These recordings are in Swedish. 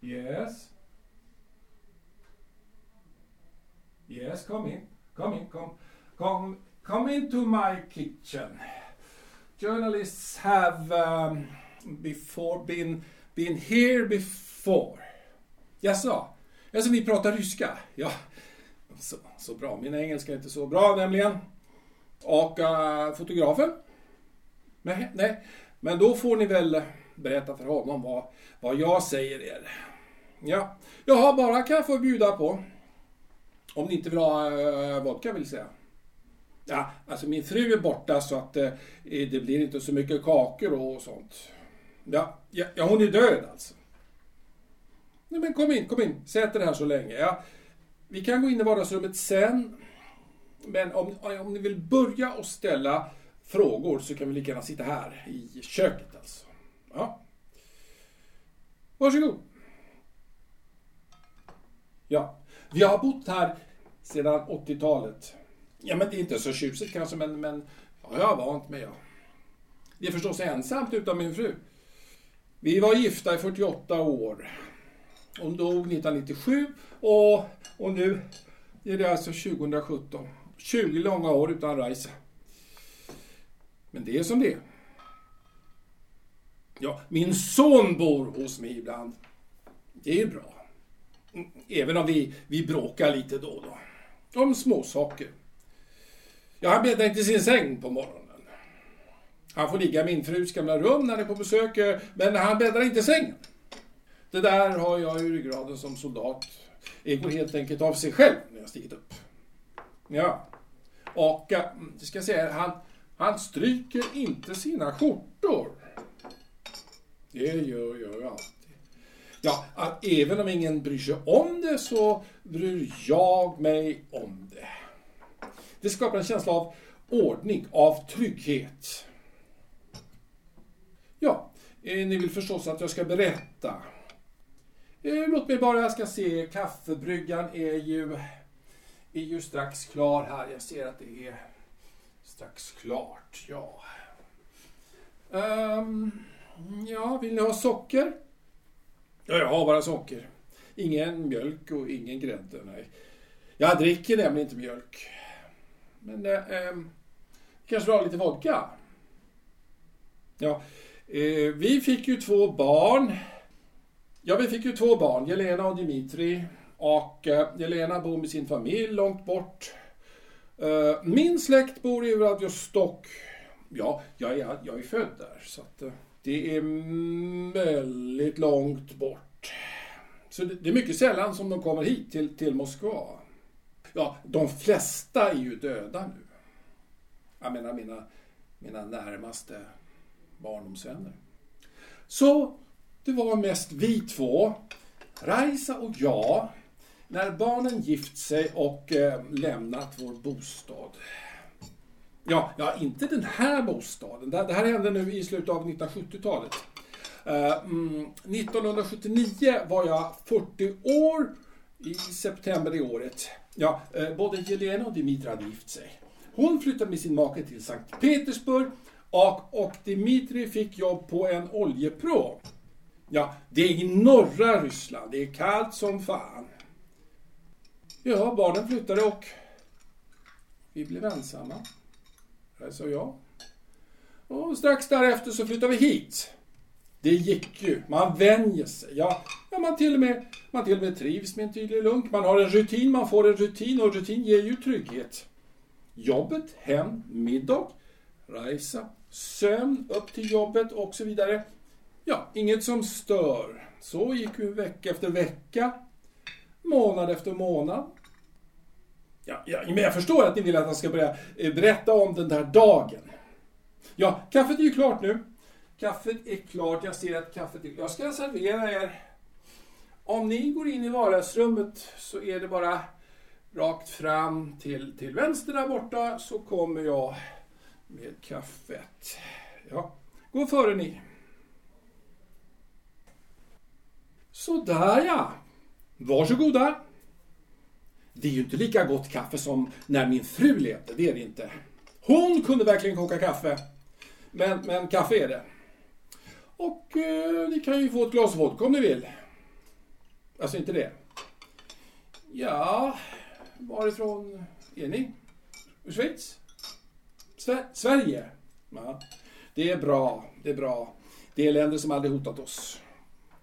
Yes. Yes, come in. Come in. Come, come, come into my kitchen. Journalists have um, before been been here before. Jaså? Jaså, ni pratar ryska? Ja, så, så bra. Min engelska är inte så bra nämligen. Och uh, fotografen? Nej, nej, men då får ni väl berätta för honom vad, vad jag säger er. Ja, jag har bara jag få bjuda på. Om ni inte vill ha uh, vodka vill säga. Ja, alltså min fru är borta så att uh, det blir inte så mycket kakor och sånt. Ja, ja, ja hon är död alltså. Nej men kom in, kom in. Sätt er här så länge. Ja, vi kan gå in i vardagsrummet sen. Men om, om ni vill börja och ställa frågor så kan vi lika gärna sitta här i köket alltså. Ja. Varsågod. Ja, vi har bott här sedan 80-talet. Ja, men det är inte så tjusigt kanske, men, men ja, jag har vant mig. Ja. Det är förstås ensamt utan min fru. Vi var gifta i 48 år. Hon dog 1997 och, och nu är det alltså 2017. 20 långa år utan Raisa. Men det är som det är. Ja, min son bor hos mig ibland. Det är bra. Även om vi, vi bråkar lite då och då. Om småsaker. Ja, han bäddar inte sin säng på morgonen. Han får ligga i min frus gamla rum när han är på besök, men han bäddar inte sängen. Det där har jag i ryggraden som soldat. Det går helt enkelt av sig själv när jag stigit upp. Ja. Och, mm, det ska jag säga, han, han stryker inte sina skjortor. Det gör jag alltid. Ja, att även om ingen bryr sig om det så bryr jag mig om det. Det skapar en känsla av ordning, av trygghet. Ja, eh, ni vill förstås att jag ska berätta. Eh, låt mig bara, jag ska se, kaffebryggan är ju, är ju strax klar här. Jag ser att det är strax klart, ja. Um, ja, vill ni ha socker? Ja, jag har bara socker. Ingen mjölk och ingen grädde, nej. Jag dricker nämligen inte mjölk. Men eh, ehm, kanske vill ha lite vodka? Ja, eh, vi fick ju två barn. Ja, vi fick ju två barn, Jelena och Dimitri. Och eh, Jelena bor med sin familj långt bort. Eh, min släkt bor i Vladivostok. Ja, jag är, jag är född där. Så att, eh, det är väldigt långt bort. Så det, är mycket sällan som de kommer hit till, till Moskva. Ja, de flesta är ju döda nu. Jag menar mina, mina närmaste barndomsvänner. Så det var mest vi två, Raisa och jag, när barnen gift sig och eh, lämnat vår bostad. Ja, ja, inte den här bostaden. Det, här hände nu i slutet av 1970-talet. 1979 eh, mm, var jag 40 år i september det året. Ja, eh, både Jelena och Dimitri hade gift sig. Hon flyttade med sin make till Sankt Petersburg och, och Dimitri fick jobb på en oljepråm. Ja, det är i norra Ryssland. Det är kallt som fan. Ja, barnen flyttade och vi blev ensamma. Det sa jag. Och strax därefter så flyttade vi hit. Det gick ju. Man vänjer sig. Ja, ja man, till och med, man till och med trivs med en tydlig lunk. Man har en rutin, man får en rutin och rutin ger ju trygghet. Jobbet, hem, middag, resa, sömn, upp till jobbet och så vidare. Ja, inget som stör. Så gick vi vecka efter vecka, månad efter månad. Ja, ja, men jag förstår att ni vill att han ska börja eh, berätta om den där dagen. Ja, kaffet är ju klart nu. Kaffet är klart. Jag ser att kaffet är Jag ska servera er. Om ni går in i vardagsrummet så är det bara rakt fram till, till vänster där borta så kommer jag med kaffet. Ja, gå före ni. Sådär ja. Varsågoda. Det är ju inte lika gott kaffe som när min fru levde, det är det inte. Hon kunde verkligen koka kaffe. Men, men kaffe är det. Och eh, ni kan ju få ett glas vodka om ni vill. Alltså inte det. Ja, varifrån är ni? Ur Schweiz? Sver Sverige? Ja, det är bra, det är bra. Det är länder som aldrig hotat oss.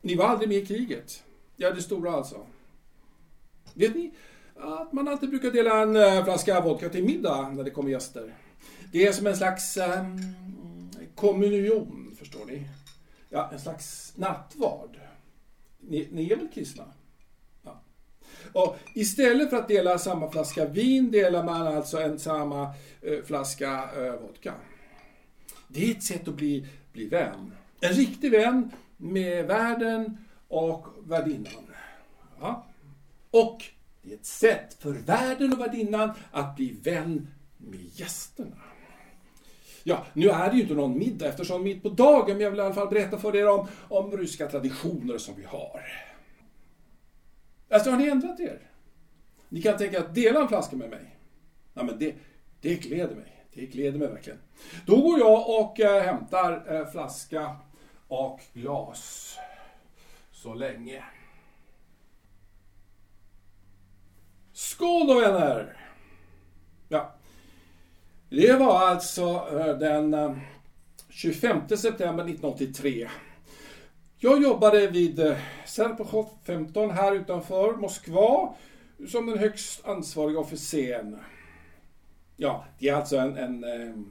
Ni var aldrig med i kriget. Ja, det stora alltså. Vet ni att man alltid brukar dela en eh, flaska vodka till middag när det kommer gäster? Det är som en slags eh, kommunion, förstår ni? Ja, en slags nattvard. Ni, ni är väl kristna? Ja. Och istället för att dela samma flaska vin delar man alltså en samma eh, flaska eh, vodka. Det är ett sätt att bli, bli vän. En riktig vän med världen och värdinnan. Ja. Och det är ett sätt för värden och värdinnan att bli vän med gästerna. Ja, nu är det ju inte någon middag eftersom mitt på dagen, men jag vill i alla fall berätta för er om, om ryska traditioner som vi har. Alltså, har ni ändrat er? Ni kan tänka att dela en flaska med mig. Ja, men det, det gläder mig. Det gläder mig verkligen. Då går jag och äh, hämtar äh, flaska och glas så länge. Skål då vänner! Ja. Det var alltså eh, den eh, 25 september 1983. Jag jobbade vid eh, Serpuchov 15 här utanför Moskva som den högst ansvariga officeren. Ja, det är alltså en, en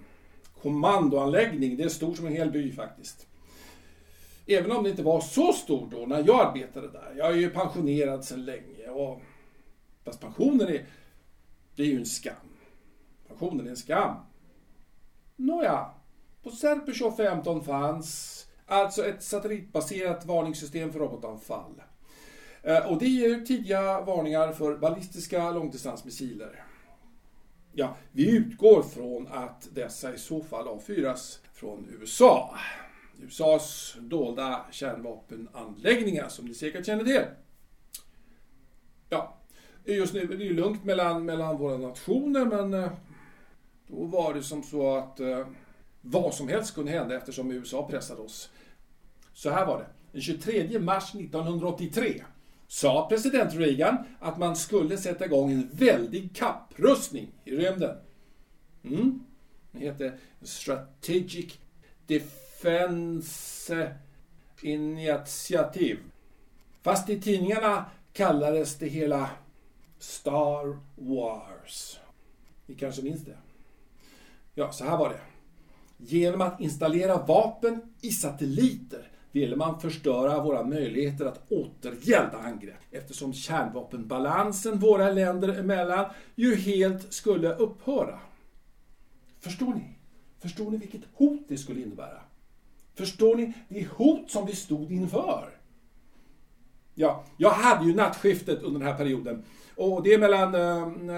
kommandoanläggning. Det är stor som en hel by faktiskt. Även om det inte var så stor då när jag arbetade där. Jag är ju pensionerad sedan länge. Och, fast pensionen är, det är ju en skam. Pensionen är en skam. Nåja, på Serpeshov 15 fanns alltså ett satellitbaserat varningssystem för robotanfall. Eh, och det ger tidiga varningar för ballistiska långdistansmissiler. Ja, vi utgår från att dessa i så fall avfyras från USA. USAs dolda kärnvapenanläggningar som ni säkert känner till. Ja, just nu är det ju lugnt mellan, mellan våra nationer men eh, då var det som så att eh, vad som helst kunde hända eftersom USA pressade oss. Så här var det. Den 23 mars 1983 sa president Reagan att man skulle sätta igång en väldig kapprustning i rymden. Mm. Det heter Strategic Defense Initiative. Fast i tidningarna kallades det hela Star Wars. Ni kanske minns det? Ja, så här var det. Genom att installera vapen i satelliter ville man förstöra våra möjligheter att återgälda angrepp eftersom kärnvapenbalansen våra länder emellan ju helt skulle upphöra. Förstår ni? Förstår ni vilket hot det skulle innebära? Förstår ni? Det hot som vi stod inför. Ja, jag hade ju nattskiftet under den här perioden. Och det är mellan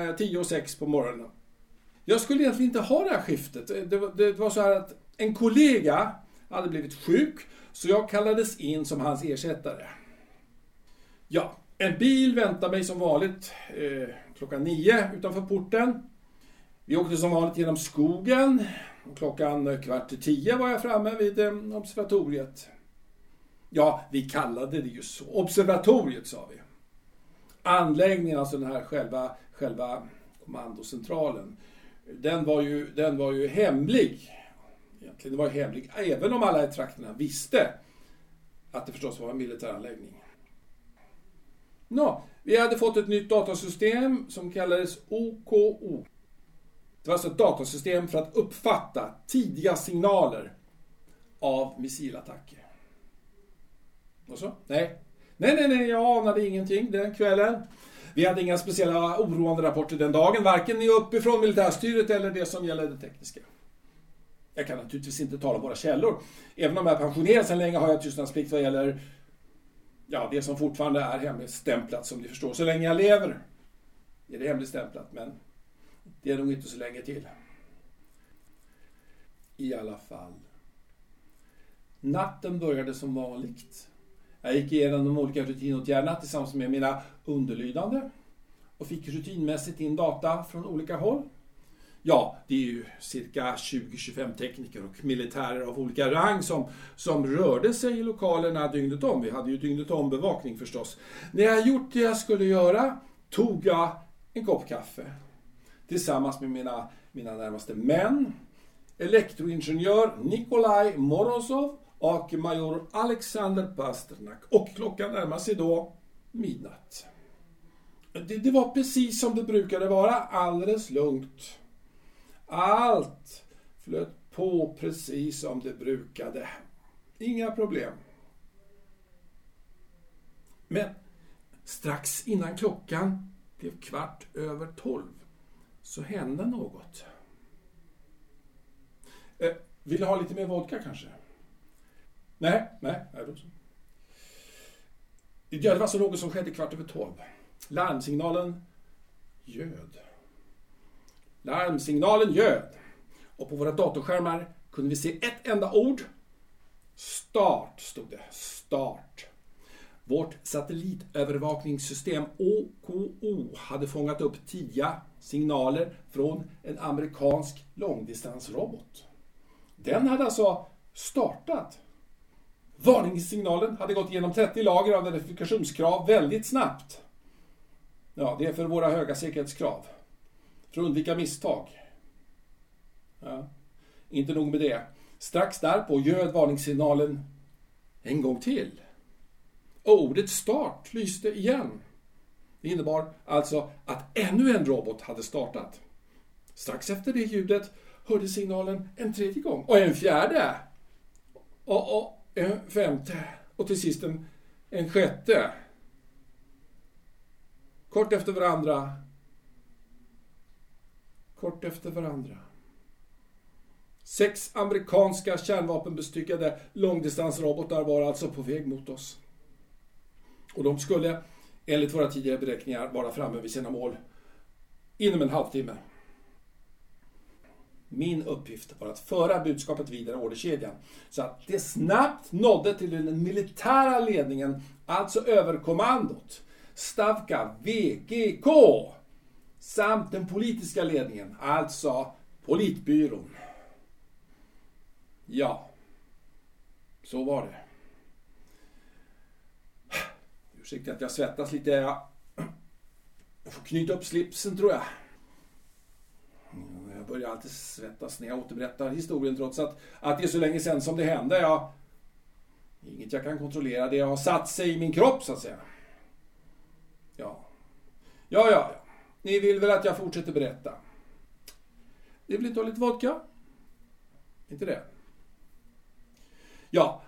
eh, 10 och 6 på morgonen. Jag skulle egentligen inte ha det här skiftet. Det var, det var så här att en kollega hade blivit sjuk, så jag kallades in som hans ersättare. Ja, en bil väntade mig som vanligt eh, klockan nio utanför porten. Vi åkte som vanligt genom skogen Klockan kvart i tio var jag framme vid eh, observatoriet. Ja, vi kallade det ju så. Observatoriet sa vi. Anläggningen, alltså den här själva, själva kommandocentralen, den var, ju, den var ju hemlig. Egentligen, den var hemlig, även om alla i trakterna visste att det förstås var en militäranläggning. Nå, vi hade fått ett nytt datasystem som kallades OKO. Det var alltså ett datasystem för att uppfatta tidiga signaler av missilattacker. Och så? Nej. Nej, nej, nej, jag anade ingenting den kvällen. Vi hade inga speciella oroande rapporter den dagen, varken uppifrån militärstyret eller det som gäller det tekniska. Jag kan naturligtvis inte tala om våra källor. Även om jag är pensionerad sedan länge har jag tystnadsplikt vad gäller ja, det som fortfarande är hemligstämplat som ni förstår. Så länge jag lever är det hemligstämplat, men det är nog inte så länge till. I alla fall. Natten började som vanligt. Jag gick igenom de olika rutinåtgärderna tillsammans med mina underlydande och fick rutinmässigt in data från olika håll. Ja, det är ju cirka 20-25 tekniker och militärer av olika rang som, som rörde sig i lokalerna dygnet om. Vi hade ju dygnet om bevakning förstås. När jag gjort det jag skulle göra tog jag en kopp kaffe tillsammans med mina, mina närmaste män, elektroingenjör Nikolaj Morozov och major Alexander Pasternak. Och klockan närmar sig då midnatt. Det, det var precis som det brukade vara, alldeles lugnt. Allt flöt på precis som det brukade. Inga problem. Men strax innan klockan blev kvart över tolv så hände något. Eh, vill du ha lite mer vodka kanske? Nej, nej, nej då så. Det var alltså något som skedde kvart över tolv. Larmsignalen ljöd. Larmsignalen ljöd. Och på våra datorskärmar kunde vi se ett enda ord. Start, stod det. Start. Vårt satellitövervakningssystem OKO hade fångat upp tidiga signaler från en amerikansk långdistansrobot. Den hade alltså startat. Varningssignalen hade gått igenom 30 lager av verifikationskrav väldigt snabbt. Ja, det är för våra höga säkerhetskrav. För att undvika misstag. Ja. Inte nog med det. Strax därpå ljöd varningssignalen en gång till. Och ordet start lyste igen. Det innebar alltså att ännu en robot hade startat. Strax efter det ljudet hörde signalen en tredje gång och en fjärde. Och, och en femte och till sist en, en sjätte. Kort efter varandra. Kort efter varandra. Sex amerikanska kärnvapenbestyckade långdistansrobotar var alltså på väg mot oss. Och de skulle, enligt våra tidigare beräkningar, vara framme vid sina mål inom en halvtimme. Min uppgift var att föra budskapet vidare i orderkedjan så att det snabbt nådde till den militära ledningen, alltså överkommandot, Stavka VGK, samt den politiska ledningen, alltså politbyrån. Ja, så var det. Ursäkta att jag svettas lite. Jag får knyta upp slipsen tror jag. Jag börjar alltid svettas när jag återberättar historien trots att, att det är så länge sedan som det hände. Jag, inget jag kan kontrollera. Det har satt sig i min kropp så att säga. Ja. Ja, ja, ja. Ni vill väl att jag fortsätter berätta? Det vill inte ha lite vodka? Inte det? Ja,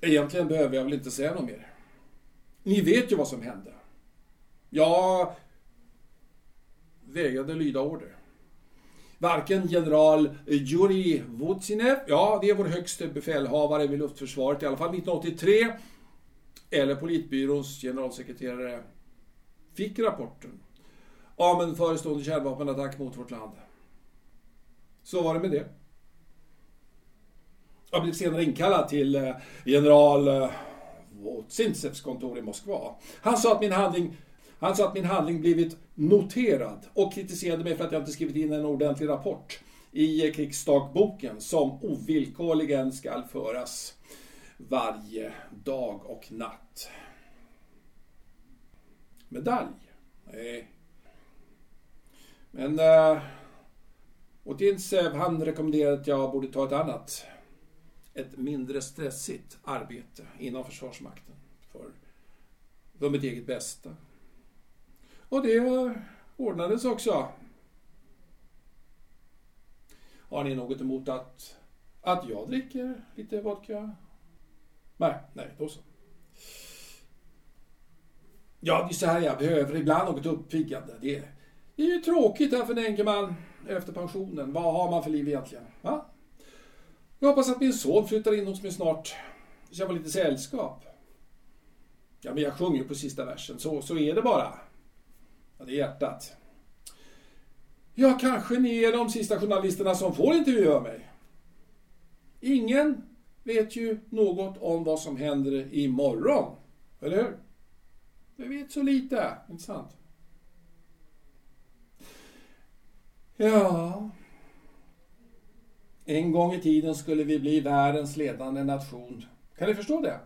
egentligen behöver jag väl inte säga något mer. Ni vet ju vad som hände. Jag vägrade lyda order. Varken general Jurij Vutsinev, ja det är vår högste befälhavare vid luftförsvaret i alla fall 1983, eller politbyråns generalsekreterare fick rapporten om en förestående kärnvapenattack mot vårt land. Så var det med det. Jag blev senare inkallad till eh, general eh, Votsinsevs kontor i Moskva. Han sa att min handling han sa att min handling blivit noterad och kritiserade mig för att jag inte skrivit in en ordentlig rapport i krigsdagboken som ovillkorligen skall föras varje dag och natt. Medalj? Nej. Men eh, äh, Otintsev han rekommenderade att jag borde ta ett annat, ett mindre stressigt arbete inom Försvarsmakten för, för mitt eget bästa. Och det ordnades också. Har ni något emot att, att jag dricker lite vodka? Nej, nej, då så. Ja, det är så här jag behöver ibland något uppiggande. Det är, det är ju tråkigt här för en efter pensionen. Vad har man för liv egentligen? Va? Jag hoppas att min son flyttar in hos mig snart. Så jag får lite sällskap. Ja, men jag sjunger på sista versen. Så, så är det bara. Ja, det är hjärtat. Ja, kanske ni är de sista journalisterna som får intervjua mig. Ingen vet ju något om vad som händer imorgon. Eller hur? Vi vet så lite, inte sant? Ja. En gång i tiden skulle vi bli världens ledande nation. Kan ni förstå det?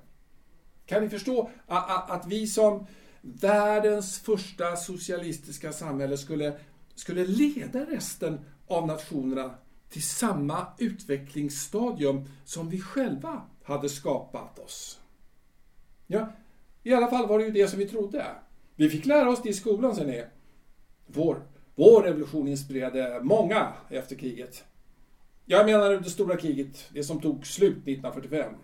Kan ni förstå att, att vi som världens första socialistiska samhälle skulle, skulle leda resten av nationerna till samma utvecklingsstadium som vi själva hade skapat oss? Ja, i alla fall var det ju det som vi trodde. Vi fick lära oss det i skolan, ser ni. Vår, vår revolution inspirerade många efter kriget. Jag menar det stora kriget, det som tog slut 1945.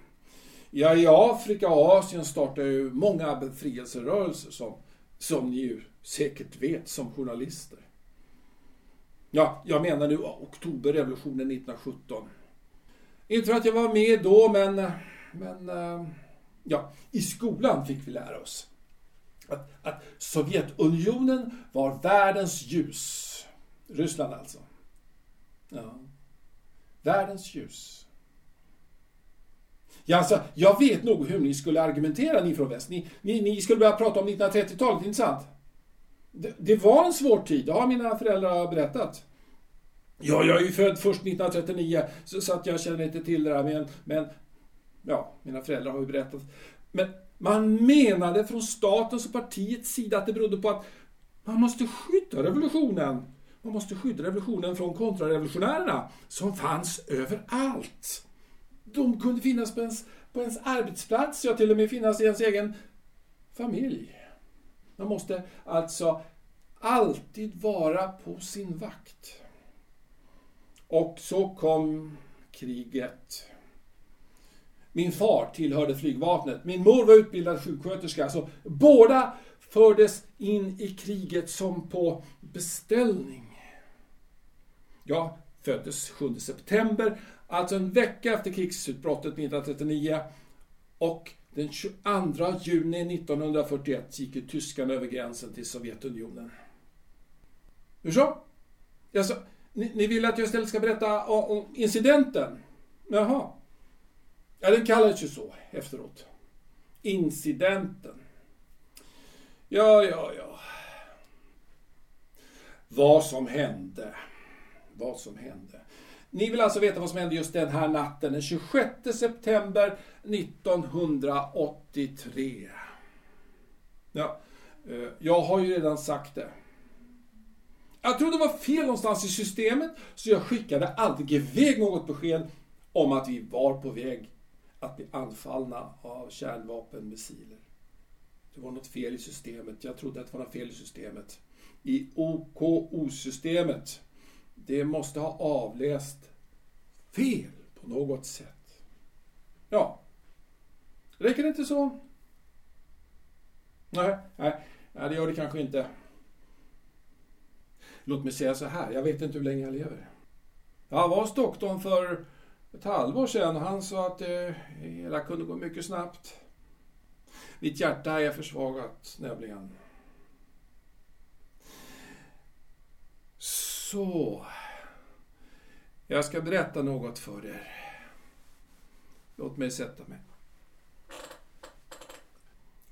Ja, i Afrika och Asien startade ju många befrielserörelser som, som ni ju säkert vet som journalister. Ja, jag menar nu oktoberrevolutionen 1917. Inte för att jag var med då, men, men eh, ja, i skolan fick vi lära oss att, att Sovjetunionen var världens ljus. Ryssland alltså. Ja. Världens ljus. Ja, alltså, jag vet nog hur ni skulle argumentera, ni från väst. Ni, ni, ni skulle börja prata om 1930-talet, inte sant? Det, det, var en svår tid, det har mina föräldrar berättat. Ja, jag är ju född först 1939, så, så att jag känner inte till det där, men, men ja, mina föräldrar har ju berättat. Men man menade från statens och partiets sida att det berodde på att man måste skydda revolutionen. Man måste skydda revolutionen från kontrarevolutionärerna som fanns överallt. De kunde finnas på ens, på ens arbetsplats, ja till och med finnas i ens egen familj. Man måste alltså alltid vara på sin vakt. Och så kom kriget. Min far tillhörde flygvapnet. Min mor var utbildad sjuksköterska. Så båda fördes in i kriget som på beställning. Jag föddes 7 september, alltså en vecka efter krigsutbrottet 1939. Och den 22 juni 1941 gick tyskarna över gränsen till Sovjetunionen. Hur så? Alltså, ni, ni vill att jag istället ska berätta om incidenten? Jaha. Ja, den kallades ju så efteråt. Incidenten. Ja, ja, ja. Vad som hände. Vad som hände. Ni vill alltså veta vad som hände just den här natten, den 26 september 1983. Ja, eh, jag har ju redan sagt det. Jag trodde det var fel någonstans i systemet, så jag skickade aldrig iväg något besked om att vi var på väg att bli anfallna av kärnvapenmissiler. Det var något fel i systemet. Jag trodde att det var något fel i systemet. I OKO-systemet. Det måste ha avläst fel på något sätt. Ja. Räcker det inte så? Nej, nej, nej, det gör det kanske inte. Låt mig säga så här, jag vet inte hur länge jag lever. Jag var hos doktorn för ett halvår sedan och han sa att det hela kunde gå mycket snabbt. Mitt hjärta är försvagat nämligen. Så. Jag ska berätta något för er. Låt mig sätta mig.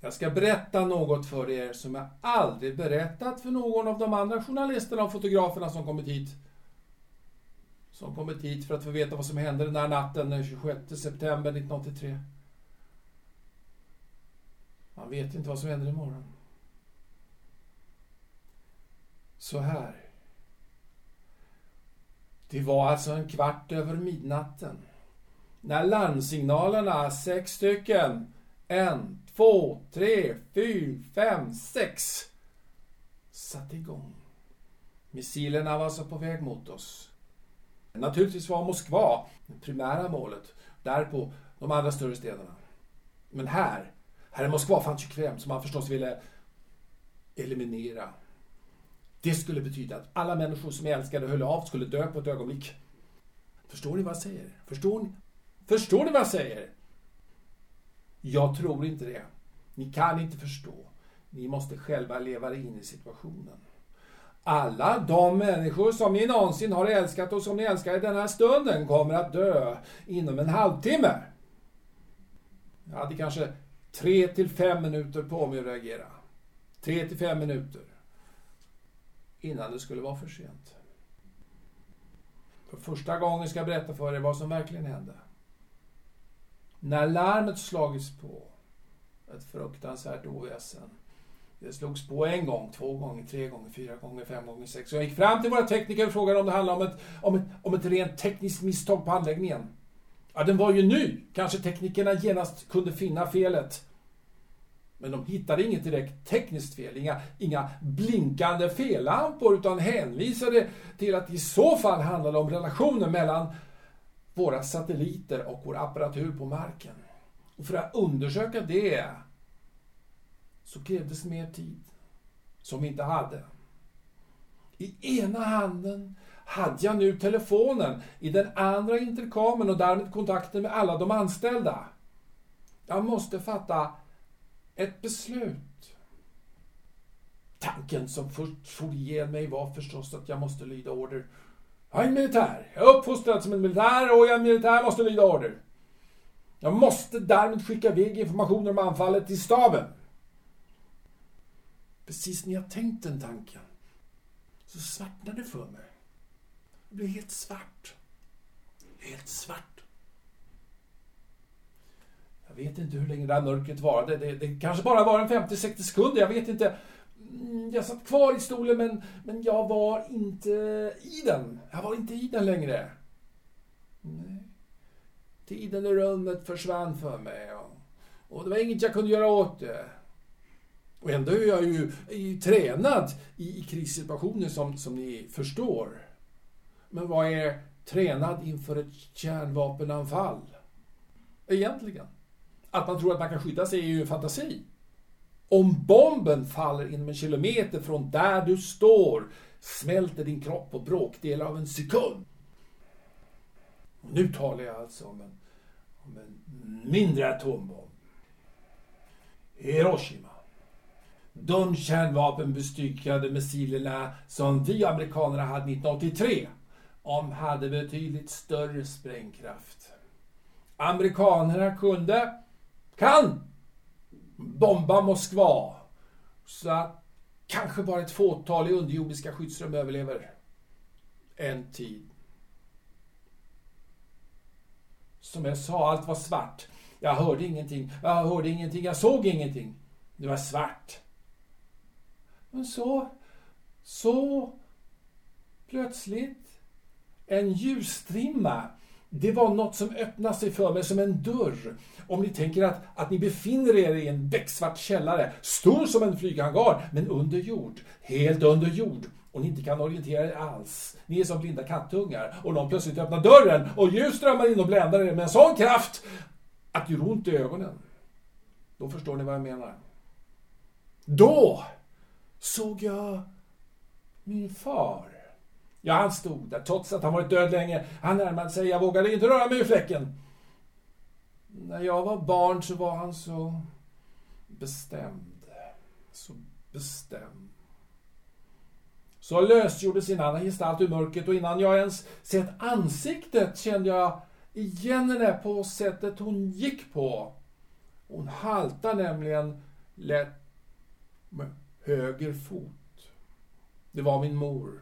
Jag ska berätta något för er som jag aldrig berättat för någon av de andra journalisterna och fotograferna som kommit hit. Som kommit hit för att få veta vad som hände den där natten den 26 september 1983. Man vet inte vad som händer imorgon. Så här. Det var alltså en kvart över midnatten. När larmsignalerna, sex stycken, en, två, tre, fyra, fem, sex, satte igång. Missilerna var alltså på väg mot oss. Naturligtvis var Moskva det primära målet, därpå de andra större städerna. Men här här i Moskva fanns ju Kreml som man förstås ville eliminera. Det skulle betyda att alla människor som jag älskade och höll av skulle dö på ett ögonblick. Förstår ni vad jag säger? Förstår ni? Förstår ni vad jag säger? Jag tror inte det. Ni kan inte förstå. Ni måste själva leva in i situationen. Alla de människor som ni någonsin har älskat och som ni älskar i den här stunden kommer att dö inom en halvtimme. Jag hade kanske Tre till fem minuter på mig att reagera. Tre till fem minuter. Innan det skulle vara för sent. För första gången ska jag berätta för er vad som verkligen hände. När larmet slagits på, ett fruktansvärt oväsen. Det slogs på en gång, två gånger, tre gånger, fyra gånger, fem gånger, sex. Jag gick fram till våra tekniker och frågade om det handlade om ett, om ett, om ett rent tekniskt misstag på anläggningen. Ja, den var ju ny. Kanske teknikerna genast kunde finna felet. Men de hittade inget direkt tekniskt fel, inga, inga blinkande fellampor, utan hänvisade till att det i så fall handlade om relationen mellan våra satelliter och vår apparatur på marken. Och för att undersöka det så krävdes mer tid, som vi inte hade. I ena handen hade jag nu telefonen, i den andra intercomen och därmed kontakten med alla de anställda. Jag måste fatta ett beslut. Tanken som först for igen mig var förstås att jag måste lyda order. Jag är militär. Jag är uppfostrad som en militär och jag är militär måste lyda order. Jag måste därmed skicka iväg informationer om anfallet till staben. Precis när jag tänkt den tanken så svartnade det för mig. Det blev helt svart. Helt svart. Jag vet inte hur länge det här mörkret varade. Det, det kanske bara var en 50-60 sekunder, jag vet inte. Mm, jag satt kvar i stolen men, men jag var inte i den. Jag var inte i den längre. Nej. Tiden i rummet försvann för mig och, och det var inget jag kunde göra åt det. Och ändå är jag ju är tränad i, i krissituationer som, som ni förstår. Men vad är tränad inför ett kärnvapenanfall? Egentligen. Att man tror att man kan skydda sig är ju en fantasi. Om bomben faller inom en kilometer från där du står smälter din kropp på bråkdelar av en sekund. Nu talar jag alltså om en, om en mindre atombomb. Hiroshima. De kärnvapenbestyckade missilerna som vi amerikaner hade 1983 de hade betydligt större sprängkraft. Amerikanerna kunde, kan, bomba Moskva så att kanske bara ett fåtal i underjordiska skyddsrum överlever. En tid. Som jag sa, allt var svart. Jag hörde ingenting, jag hörde ingenting, jag såg ingenting. Det var svart. Men så, så plötsligt en ljusstrimma. Det var något som öppnade sig för mig som en dörr. Om ni tänker att, att ni befinner er i en becksvart källare, stor som en flyghangar, men under jord. Helt under jord. Och ni inte kan orientera er alls. Ni är som blinda kattungar. Och någon plötsligt öppnar dörren och ljus strömmar in och bländar er med en sån kraft att det gör ont i ögonen. Då förstår ni vad jag menar. Då såg jag min far. Ja, han stod där, trots att han varit död länge. Han närmade sig, jag vågade inte röra mig ur fläcken. När jag var barn så var han så bestämd. Så bestämd. Så lösgjorde sin annan gestalt ur mörkret och innan jag ens sett ansiktet kände jag igen henne på sättet hon gick på. Hon haltar nämligen lätt med höger fot. Det var min mor.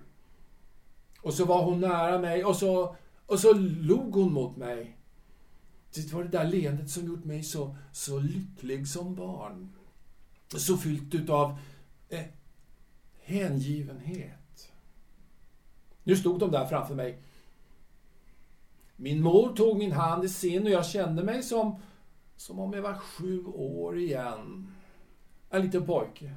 Och så var hon nära mig och så, och så log hon mot mig. Det var det där leendet som gjort mig så, så lycklig som barn. Så fyllt utav eh, hängivenhet. Nu stod de där framför mig. Min mor tog min hand i sin och jag kände mig som, som om jag var sju år igen. En liten pojke.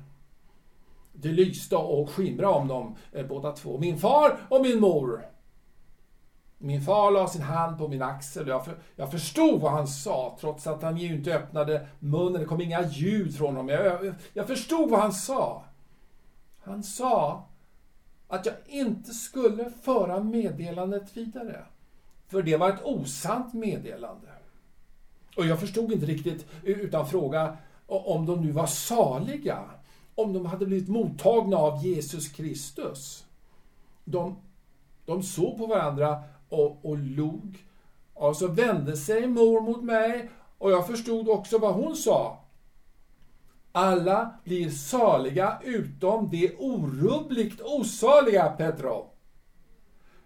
Det lyste och skimrade om dem eh, båda två. Min far och min mor. Min far la sin hand på min axel och jag, för, jag förstod vad han sa trots att han ju inte öppnade munnen. Det kom inga ljud från honom. Jag, jag, jag förstod vad han sa. Han sa att jag inte skulle föra meddelandet vidare. För det var ett osant meddelande. Och jag förstod inte riktigt utan fråga om de nu var saliga om de hade blivit mottagna av Jesus Kristus. De, de såg på varandra och, och log. Och så vände sig mor mot mig och jag förstod också vad hon sa. Alla blir saliga utom de orubbligt osaliga, Petro.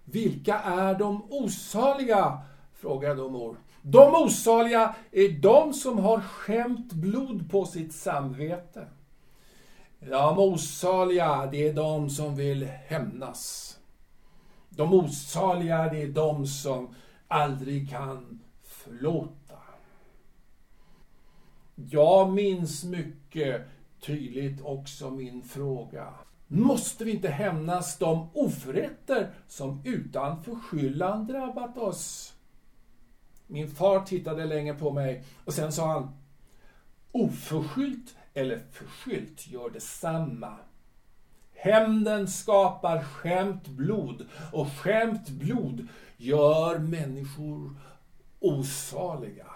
Vilka är de osaliga? frågade då mor. De osaliga är de som har skämt blod på sitt samvete. De osaliga, det är de som vill hämnas. De osaliga, det är de som aldrig kan förlåta. Jag minns mycket tydligt också min fråga. Måste vi inte hämnas de oförrätter som utan förskyllan drabbat oss? Min far tittade länge på mig och sen sa han Oförskyllt eller förskyllt gör detsamma. Hämnden skapar skämt blod och skämt blod gör människor osaliga.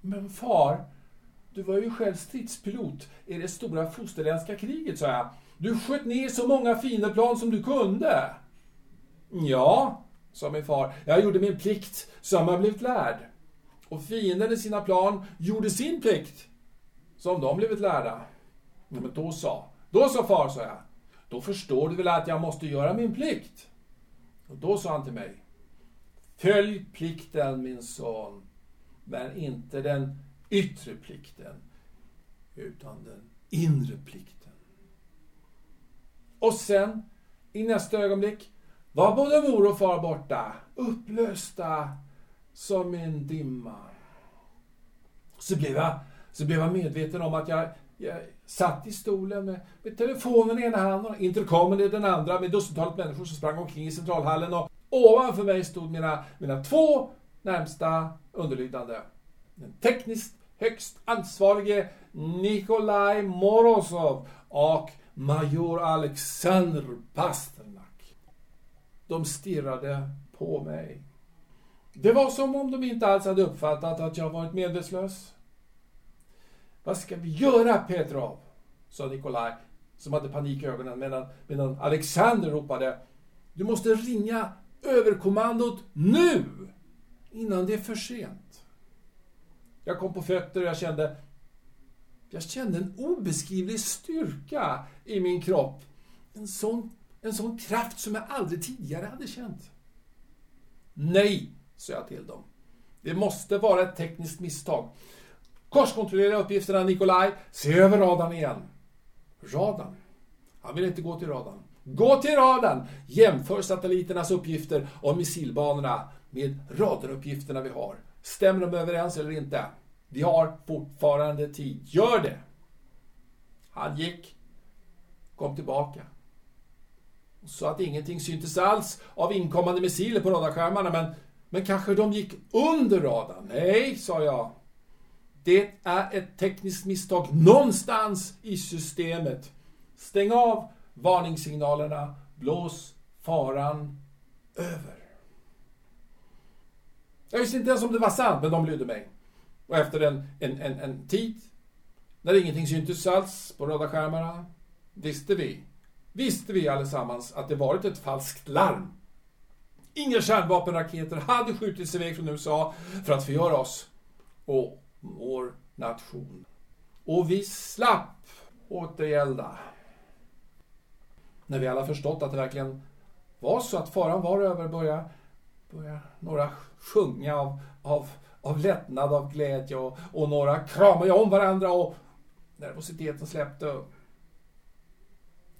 Men far, du var ju själv stridspilot i det stora fosterländska kriget, sa jag. Du sköt ner så många fiendeplan som du kunde. Ja, sa min far. Jag gjorde min plikt som jag blivit lärd. Och fienden i sina plan gjorde sin plikt som de blivit lärda. Men då sa, då sa far, sa jag. Då förstår du väl att jag måste göra min plikt? Och då sa han till mig. Följ plikten min son, men inte den yttre plikten, utan den inre plikten. Och sen, i nästa ögonblick, var både mor och far borta, upplösta som en dimma. Så blev jag, så blev jag medveten om att jag, jag satt i stolen med, med telefonen i ena handen och intercomen i den andra med dussintalet människor som sprang omkring i centralhallen och ovanför mig stod mina, mina två närmsta underlydande. Den tekniskt högst ansvarige Nikolaj Morozov och major Alexander Pasternak. De stirrade på mig. Det var som om de inte alls hade uppfattat att jag varit medvetslös. Vad ska vi göra Petrov? sa Nikolaj som hade panik i ögonen medan, medan Alexander ropade Du måste ringa överkommandot nu! Innan det är för sent. Jag kom på fötter och jag kände jag kände en obeskrivlig styrka i min kropp. En sån, en sån kraft som jag aldrig tidigare hade känt. Nej, sa jag till dem. Det måste vara ett tekniskt misstag. Korskontrollera uppgifterna Nikolaj. Se över radarn igen. Radarn? Han vill inte gå till radarn. Gå till radarn! Jämför satelliternas uppgifter om missilbanorna med radaruppgifterna vi har. Stämmer de överens eller inte? Vi har fortfarande tid. Gör det! Han gick, kom tillbaka. Så att ingenting syntes alls av inkommande missiler på radarskärmarna, men, men kanske de gick under radarn? Nej, sa jag. Det är ett tekniskt misstag någonstans i systemet. Stäng av varningssignalerna, blås faran över. Jag visste inte ens om det var sant, men de lydde mig. Och efter en, en, en, en tid, när ingenting syntes alls på röda skärmarna, visste vi, visste vi allesammans att det varit ett falskt larm. Inga kärnvapenraketer hade skjutits iväg från USA för att förgöra oss. Och vår nation. Och vi slapp återgälda. När vi alla förstått att det verkligen var så att faran var över började, började några sjunga av, av, av lättnad, av glädje och, och några kramade om varandra och nervositeten släppte.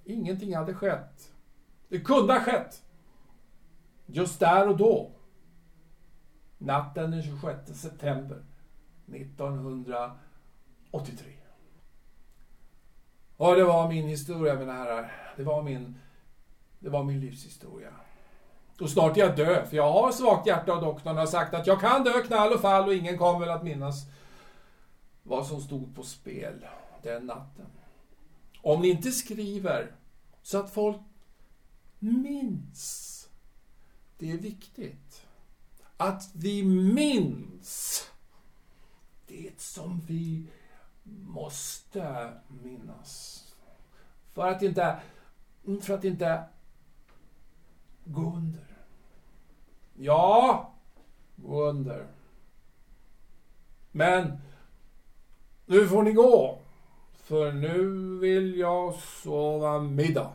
Ingenting hade skett. Det kunde ha skett. Just där och då. Natten den 26 september 1983. Och det var min historia, mina herrar. Det var min, det var min livshistoria. Och snart är jag död, för jag har svagt hjärta och doktorn har sagt att jag kan dö knall och fall och ingen kommer väl att minnas vad som stod på spel den natten. Om ni inte skriver så att folk minns. Det är viktigt. Att vi minns det som vi måste minnas. För att inte, för att inte gå under. Ja, gå under. Men nu får ni gå. För nu vill jag sova middag.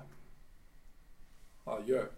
Adjö. adjö.